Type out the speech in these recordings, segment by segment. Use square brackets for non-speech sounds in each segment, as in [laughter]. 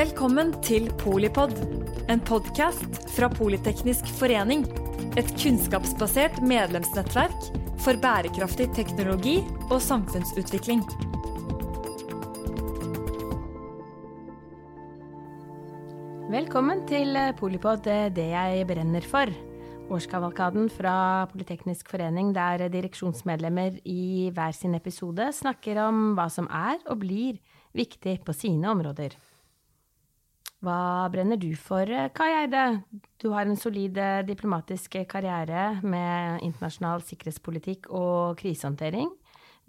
Velkommen til Polipod, en podkast fra Politeknisk forening. Et kunnskapsbasert medlemsnettverk for bærekraftig teknologi og samfunnsutvikling. Velkommen til Polipod, det jeg brenner for. Årskavalkaden fra Politeknisk forening, der direksjonsmedlemmer i hver sin episode snakker om hva som er og blir viktig på sine områder. Hva brenner du for, Kai Eide? Du har en solid eh, diplomatisk karriere med internasjonal sikkerhetspolitikk og krisehåndtering.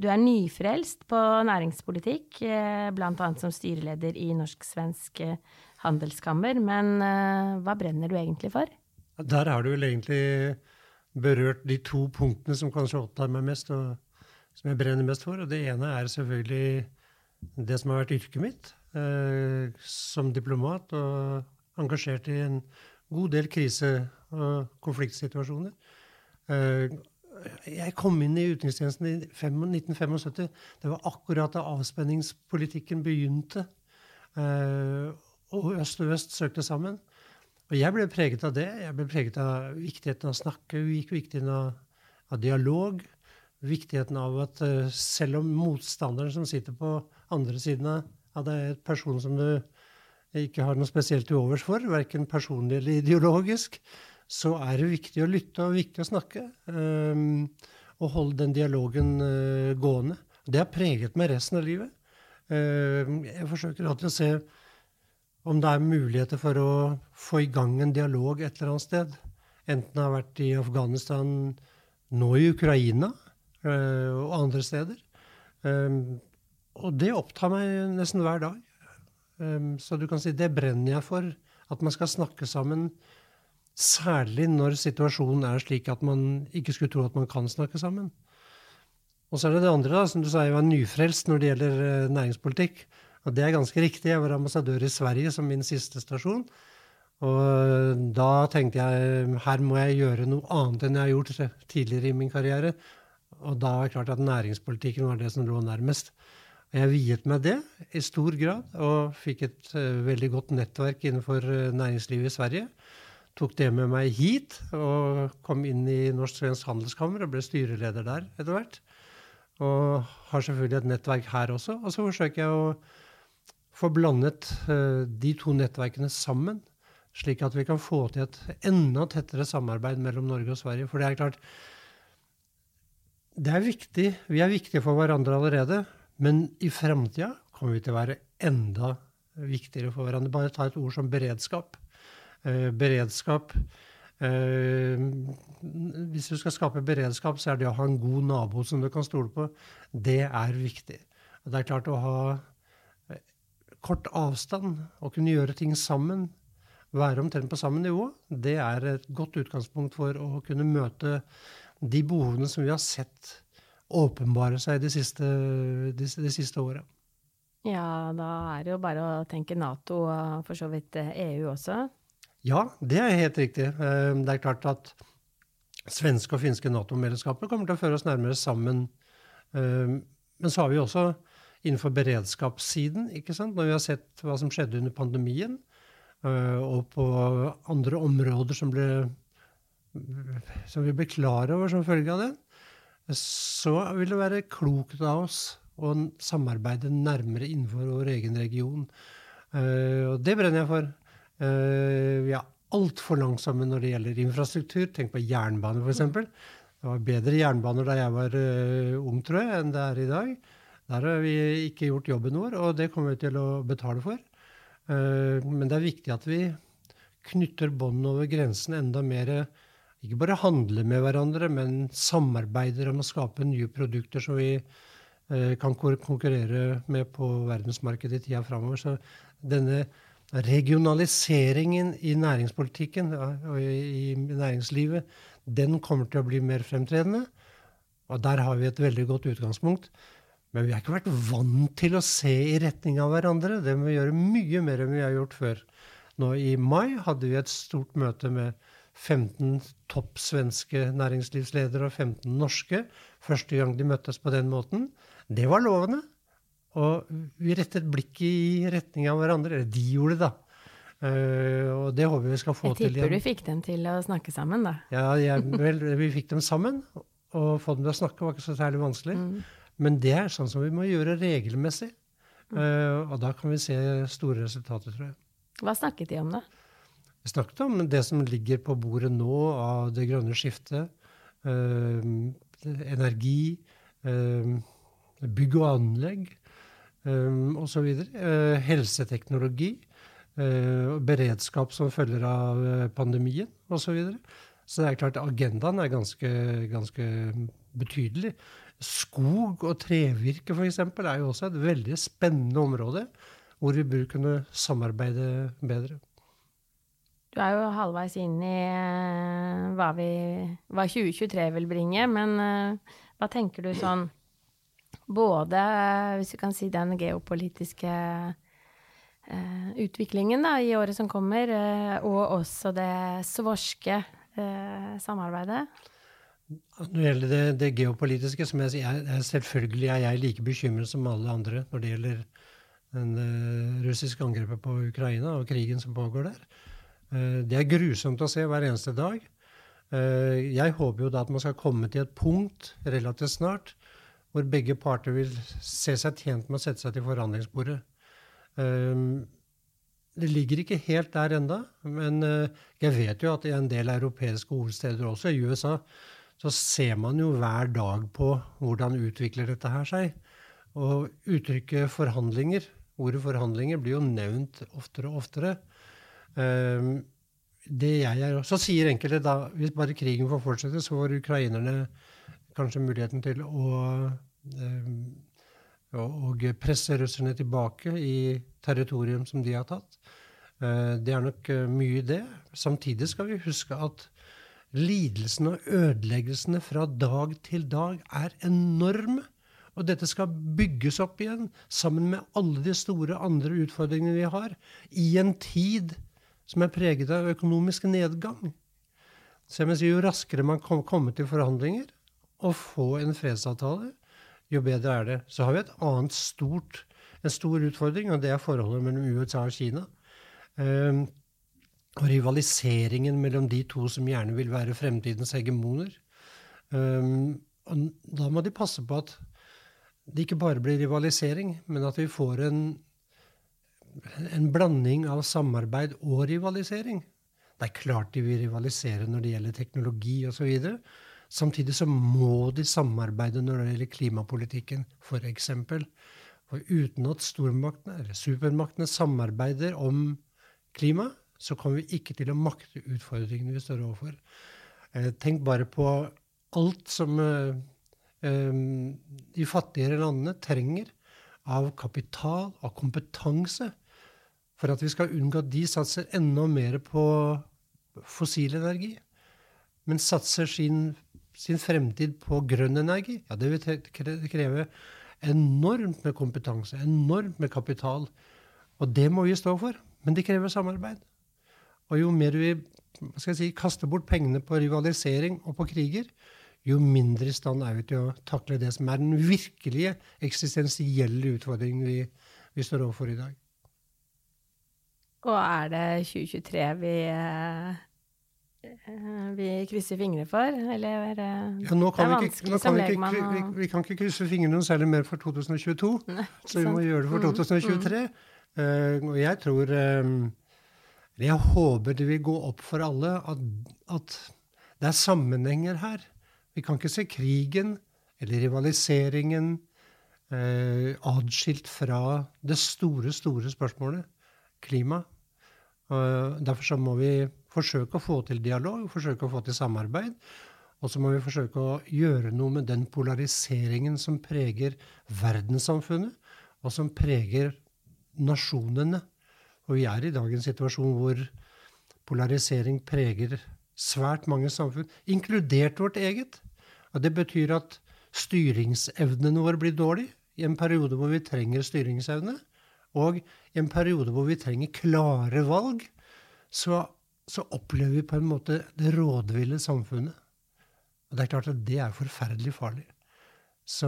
Du er nyfrelst på næringspolitikk, eh, bl.a. som styreleder i Norsk-svensk eh, handelskammer. Men hva brenner du egentlig for? Der har du vel egentlig berørt de to punktene som kanskje opptar meg mest, og som jeg brenner mest for. Og det ene er selvfølgelig det som har vært yrket mitt eh, som diplomat og engasjert i en god del krise- og konfliktsituasjoner. Eh, jeg kom inn i utenrikstjenesten i 1975. Det var akkurat da avspenningspolitikken begynte. Eh, og øst og øst søkte sammen. Og jeg ble preget av det. Jeg ble preget av viktigheten av å snakke, viktigheten av, av dialog. Viktigheten av at selv om motstanderen som sitter på andre siden av ja, det er en person som du ikke har noe spesielt til overs for, verken personlig eller ideologisk, så er det viktig å lytte og viktig å snakke. Um, og holde den dialogen uh, gående. Det har preget meg resten av livet. Uh, jeg forsøker alltid å se om det er muligheter for å få i gang en dialog et eller annet sted. Enten det har vært i Afghanistan, nå i Ukraina uh, og andre steder. Um, og det opptar meg nesten hver dag. Um, så du kan si det brenner jeg for. At man skal snakke sammen. Særlig når situasjonen er slik at man ikke skulle tro at man kan snakke sammen. Og så er det det andre, da, som du sa, jeg var nyfrelst når det gjelder uh, næringspolitikk. Og det er ganske riktig. Jeg var ambassadør i Sverige som min siste stasjon. Og da tenkte jeg her må jeg gjøre noe annet enn jeg har gjort tidligere i min karriere. Og da var det klart at næringspolitikken var det som lå nærmest. Jeg viet meg det i stor grad, og fikk et uh, veldig godt nettverk innenfor uh, næringslivet i Sverige. Tok det med meg hit og kom inn i Norsk-Svensk Handelskammer og ble styreleder der etter hvert. Og har selvfølgelig et nettverk her også. Og så forsøker jeg å få blandet uh, de to nettverkene sammen, slik at vi kan få til et enda tettere samarbeid mellom Norge og Sverige. For det er klart, det er viktig. Vi er viktige for hverandre allerede. Men i framtida kommer vi til å være enda viktigere for hverandre. Bare ta et ord som beredskap. Eh, beredskap eh, Hvis du skal skape beredskap, så er det å ha en god nabo som du kan stole på, det er viktig. Det er klart å ha eh, kort avstand og kunne gjøre ting sammen, være omtrent på samme nivå, det er et godt utgangspunkt for å kunne møte de behovene som vi har sett åpenbare seg de siste, de, de siste året. Ja, da er det jo bare å tenke Nato og for så vidt EU eh, e også. Ja, det er helt riktig. Eh, det er klart at svenske og finske Nato-medlemskapet kommer til å føre oss nærmere sammen. Eh, men så har vi også innenfor beredskapssiden, ikke sant? når vi har sett hva som skjedde under pandemien, og på andre områder som, ble, som vi ble klar over som følge av det, så vil det være klokt av oss å samarbeide nærmere innenfor vår egen region. Uh, og det brenner jeg for. Uh, vi er altfor langsomme når det gjelder infrastruktur. Tenk på jernbane, f.eks. Det var bedre jernbaner da jeg var uh, ung, tror jeg, enn det er i dag. Der har vi ikke gjort jobben vår, og det kommer vi til å betale for. men det er viktig at vi knytter bånd over grensen enda mer ikke bare handler med hverandre, men samarbeider om å skape nye produkter som vi eh, kan konkurrere med på verdensmarkedet i tida framover. Så denne regionaliseringen i næringspolitikken og i næringslivet, den kommer til å bli mer fremtredende. Og der har vi et veldig godt utgangspunkt. Men vi har ikke vært vant til å se i retning av hverandre. Det må vi gjøre mye mer enn vi har gjort før. Nå I mai hadde vi et stort møte med 15 topp svenske næringslivsledere og 15 norske. Første gang de møttes på den måten. Det var lovende. Og vi rettet blikket i retning av hverandre. Eller de gjorde det, da. Uh, og det håper vi skal få til igjen. Jeg tipper du fikk dem til å snakke sammen, da. Ja, jeg, vel, vi fikk dem sammen. Og få dem til å snakke var ikke så særlig vanskelig. Mm. Men det er sånn som vi må gjøre regelmessig. Uh, og da kan vi se store resultater, tror jeg. Hva snakket de om, da? Vi snakket om det som ligger på bordet nå av det grønne skiftet. Eh, energi, bygg og anlegg eh, osv. Eh, helseteknologi. Eh, beredskap som følger av eh, pandemien osv. Så, så det er klart agendaen er ganske, ganske betydelig. Skog og trevirke f.eks. er jo også et veldig spennende område hvor vi bør kunne samarbeide bedre. Du er jo halvveis inn i uh, hva, vi, hva, 2023 vil bringe, men uh, hva tenker du sånn Både, hvis vi kan si, den geopolitiske Eh, utviklingen da, i året som kommer, eh, og også det svorske eh, samarbeidet? Når det gjelder det, det geopolitiske, som jeg sier, er selvfølgelig er jeg like bekymret som alle andre når det gjelder den russiske angrepet på Ukraina og krigen som pågår der. Uh, det er grusomt å se hver eneste dag. Uh, jeg håper jo da at man skal komme til et punkt relativt snart hvor begge parter vil se seg tjent med å sette seg til forhandlingsbordet. Ehm, det ligger ikke helt der enda, men eh, jeg vet jo at i en del europeiske hovedsteder også, i USA, så ser man jo hver dag på hvordan utvikler dette her seg. Og uttrykket forhandlinger, ordet forhandlinger, blir jo nevnt oftere og oftere. Um, det jeg er, så sier enkelte da hvis bare krigen får fortsette, så får ukrainerne kanskje muligheten til å og presse russerne tilbake i territorium som de har tatt. Eh, det er nok eh, mye det. Samtidig skal vi huske at lidelsene og ødeleggelsene fra dag til dag er enorme. Og dette skal bygges opp igjen, sammen med alle de store andre utfordringene vi har, i en tid som er preget av økonomisk nedgang. Så jeg si, Jo raskere man kommer komme til forhandlinger og får en fredsavtale, jo bedre er det. Så har vi et annet stort, en stor utfordring, og det er forholdet mellom USA og Kina. Um, og rivaliseringen mellom de to som gjerne vil være fremtidens hegemoner. Um, og da må de passe på at det ikke bare blir rivalisering, men at vi får en, en blanding av samarbeid og rivalisering. Det er klart de vil rivalisere når det gjelder teknologi osv. Samtidig så må de samarbeide når det gjelder klimapolitikken, f.eks. For, for uten at stormaktene, eller supermaktene, samarbeider om klima, så kommer vi ikke til å makte utfordringene vi står overfor. Eh, tenk bare på alt som eh, eh, de fattigere landene trenger av kapital, av kompetanse, for at vi skal unngå at de satser enda mer på fossil energi, men satser sin sin fremtid på grønn energi, ja, det vil kreve enormt med kompetanse, enormt med kapital. Og det må vi stå for. Men det krever samarbeid. Og jo mer vi si, kaster bort pengene på rivalisering og på kriger, jo mindre i stand er vi til å takle det som er den virkelige eksistensielle utfordringen vi, vi står overfor i dag. Og er det 2023 vi eh, Eh, vi krysser fingrene for? Eller eh, ja, nå kan vi, ikke, nå kan vi, ikke, vi, vi, kan ikke krysse fingrene noe særlig mer for 2022, Nei, så vi må gjøre det for 2023. Mm. Uh, og jeg tror um, Jeg håper det vil gå opp for alle at, at det er sammenhenger her. Vi kan ikke se krigen eller rivaliseringen uh, adskilt fra det store, store spørsmålet klima. Derfor så må vi forsøke å få til dialog, forsøke å få til samarbeid. Og så må vi forsøke å gjøre noe med den polariseringen som preger verdenssamfunnet, og som preger nasjonene. Og vi er i dag i en situasjon hvor polarisering preger svært mange samfunn, inkludert vårt eget. Og det betyr at styringsevnene våre blir dårlig i en periode hvor vi trenger styringsevne, og i en periode hvor vi trenger klare valg. Så så opplever vi på en måte det rådville samfunnet. Og det er klart at det er forferdelig farlig. Så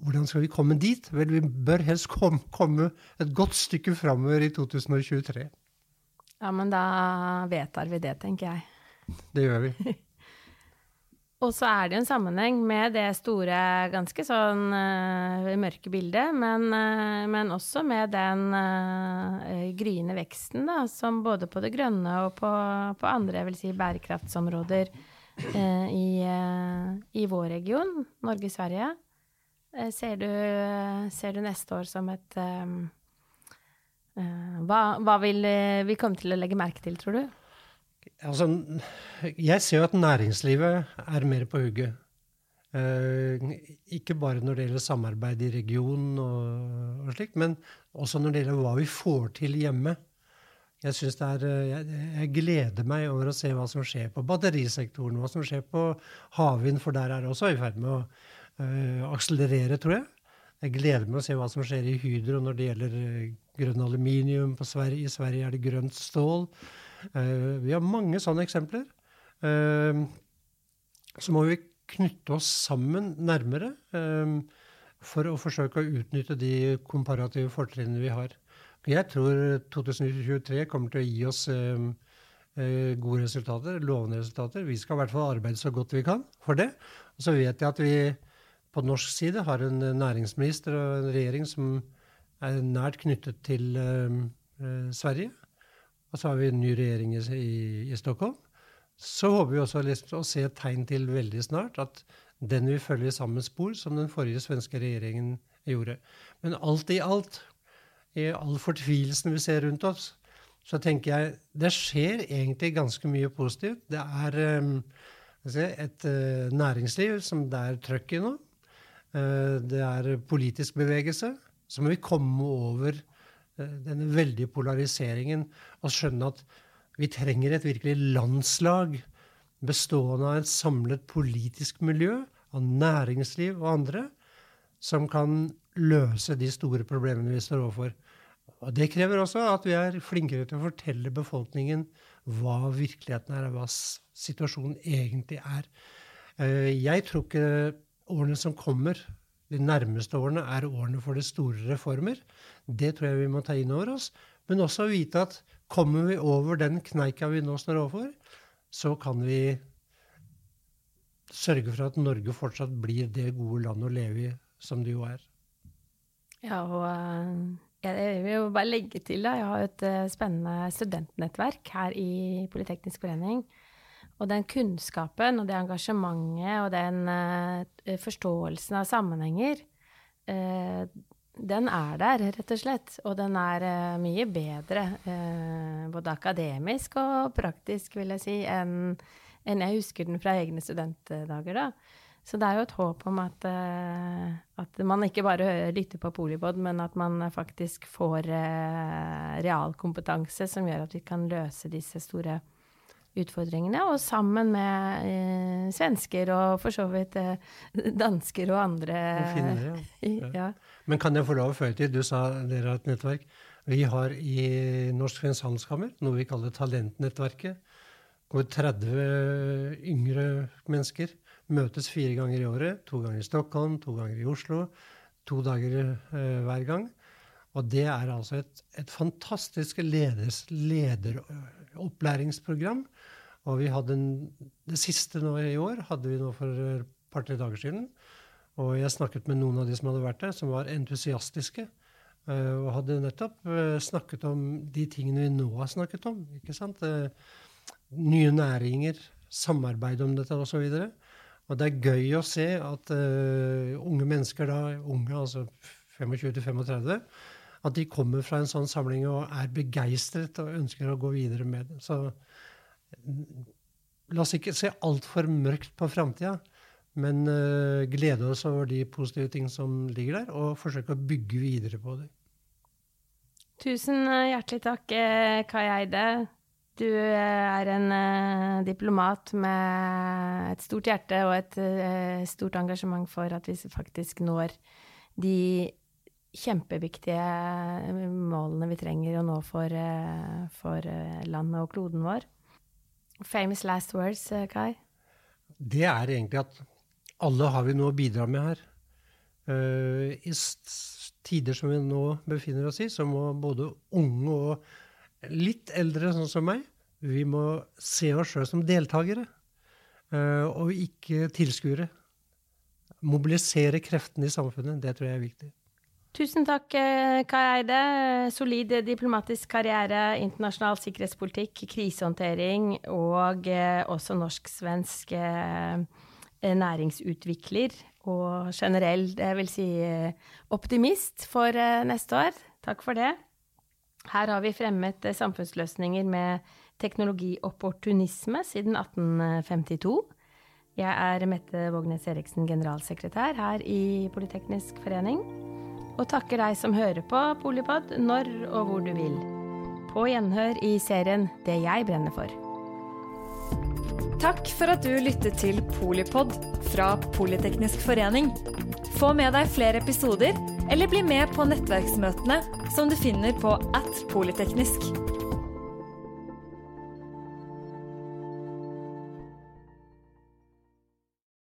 hvordan skal vi komme dit? Vel, vi bør helst komme, komme et godt stykke framover i 2023. Ja, men da vedtar vi det, tenker jeg. Det gjør vi. [laughs] Og så er det jo en sammenheng med det store, ganske sånn uh, mørke bildet, men, uh, men, også med den uh, gryende veksten, da, som både på det grønne og på, på andre, jeg vil si bærekraftsområder i, i, vår region, Norge-Sverige. Ser, ser, du neste år som et hva, hva vil vi komme til å legge merke til, tror du? Altså, jeg ser jo at næringslivet er mer på hugget. Eh, ikke bare når det gjelder samarbeid i regionen og, og, slikt, men også når det gjelder hva vi får til hjemme. Jeg, er, eh, jeg, jeg, gleder meg over å se hva som skjer på batterisektoren, hva som skjer på havvind, for der er det også i ferd med å uh, akselerere, tror jeg. Jeg gleder meg å se hva som skjer i Hydro når det gjelder uh, grønn aluminium. Sverige, I Sverige er det grønt stål. Eh, vi har mange sånne eksempler. Eh, så må vi knytte oss sammen nærmere eh, for å forsøke å utnytte de komparative fortrinnene vi har. Jeg tror 2023 kommer til å gi oss gode resultater, lovende resultater. Vi skal i hvert fall arbeide så godt vi kan for det. Og så vet jeg at vi på norsk side har en næringsminister og en regjering som er nært knyttet til Sverige. Og så har vi en ny regjering i, i, Stockholm. Så håper vi også å se et tegn til veldig snart at den vil følge samme spor som den forrige svenske regjeringen gjorde. Men alt i alt, i all fortvilelsen vi ser rundt oss, så tenker jeg det skjer egentlig ganske mye positivt. Det er um, et uh, næringsliv som det er trøkk i nå. Uh, det er politisk bevegelse. Så må vi komme over denne veldige polariseringen og skjønne at vi trenger et virkelig landslag bestående av et samlet politisk miljø, av næringsliv og andre, som kan løse de store problemene vi står overfor. Og Det krever også at vi er flinkere til å fortelle befolkningen hva virkeligheten er, og hva situasjonen egentlig er. Eh, jeg tror ikke årene som kommer, de nærmeste årene er årene for de store reformer. Det tror jeg vi må ta inn over oss. Men også vite at kommer vi over den kneika vi nå står overfor, så kan vi sørge for at Norge fortsatt blir det gode landet å leve i som det jo er. Ja, og eh, jeg vil jo bare legge til, da. Jeg har et eh, spennende studentnettverk her i Politeknisk forening. Og den kunnskapen og det engasjementet og den uh, forståelsen av sammenhenger, uh, den er der, rett og slett. Og den er uh, mye bedre, både akademisk og praktisk, vil jeg si, enn en jeg husker den fra egne studentdager. da. Så det er jo et håp om at, at man ikke bare lytter på Polibod, men at man faktisk får realkompetanse som gjør at vi kan løse disse store problemene utfordringene, og sammen med eh, svensker og for så vidt eh, [laughs] dansker og andre. Finner, ja. [laughs] Ja. ja. Men kan jeg få lov å føye til, du sa dere har et nettverk. Vi har i Norsk Svensk Handelskammer noe vi kaller Talentnettverket. Hvor 30 yngre mennesker møtes fire ganger i året. To ganger i Stockholm, to ganger i Oslo. To dager eh, hver gang. Og det er altså et, et fantastisk leders, lederopplæringsprogram og vi hadde en, det siste nå i år hadde vi nå for et par-tre dager siden. Og jeg snakket med noen av de som hadde vært der, som var entusiastiske. Uh, og hadde nettopp uh, snakket om de tingene vi nå har snakket om. ikke sant? Uh, nye næringer, samarbeid om dette osv. Og, og det er gøy å se at unge mennesker, da, unge, altså 25-35, at de kommer fra en sånn samling og er begeistret og ønsker å gå videre med det. Så La oss ikke se altfor mørkt på framtida, men uh, glede oss over de positive ting som ligger der, og forsøke å bygge videre på det. Tusen eh, hjertelig takk, eh, Kai Eide. Du er en diplomat med et stort hjerte og et stort engasjement for at vi faktisk når de kjempeviktige målene vi trenger å nå for, for landet og kloden vår. Famous last words, eh, Kai? Det er egentlig at alle har vi noe å bidra med her. Uh, I tider som vi nå befinner oss i, så må både unge og litt eldre, sånn som meg, vi må se oss sjøl som deltakere, uh, og ikke tilskuere. Mobilisere kreftene i samfunnet. Det tror jeg er viktig. Tusen takk, eh, Kai Eide. Solid diplomatisk karriere, internasjonal sikkerhetspolitikk, krisehåndtering og eh, også norsk-svensk eh, næringsutvikler. Og generell, det vil si optimist for neste år. Takk for det. Her har vi fremmet samfunnsløsninger med teknologiopportunisme siden 1852. Jeg er Mette Vågnes Eriksen, generalsekretær her i Politeknisk forening og takker deg som hører på Polipod når og hvor du vil. På gjenhør i serien Det jeg brenner for. Takk for at du lyttet til Polipod fra Politeknisk forening. Få med deg flere episoder, eller bli med på nettverksmøtene som du finner på at polyteknisk.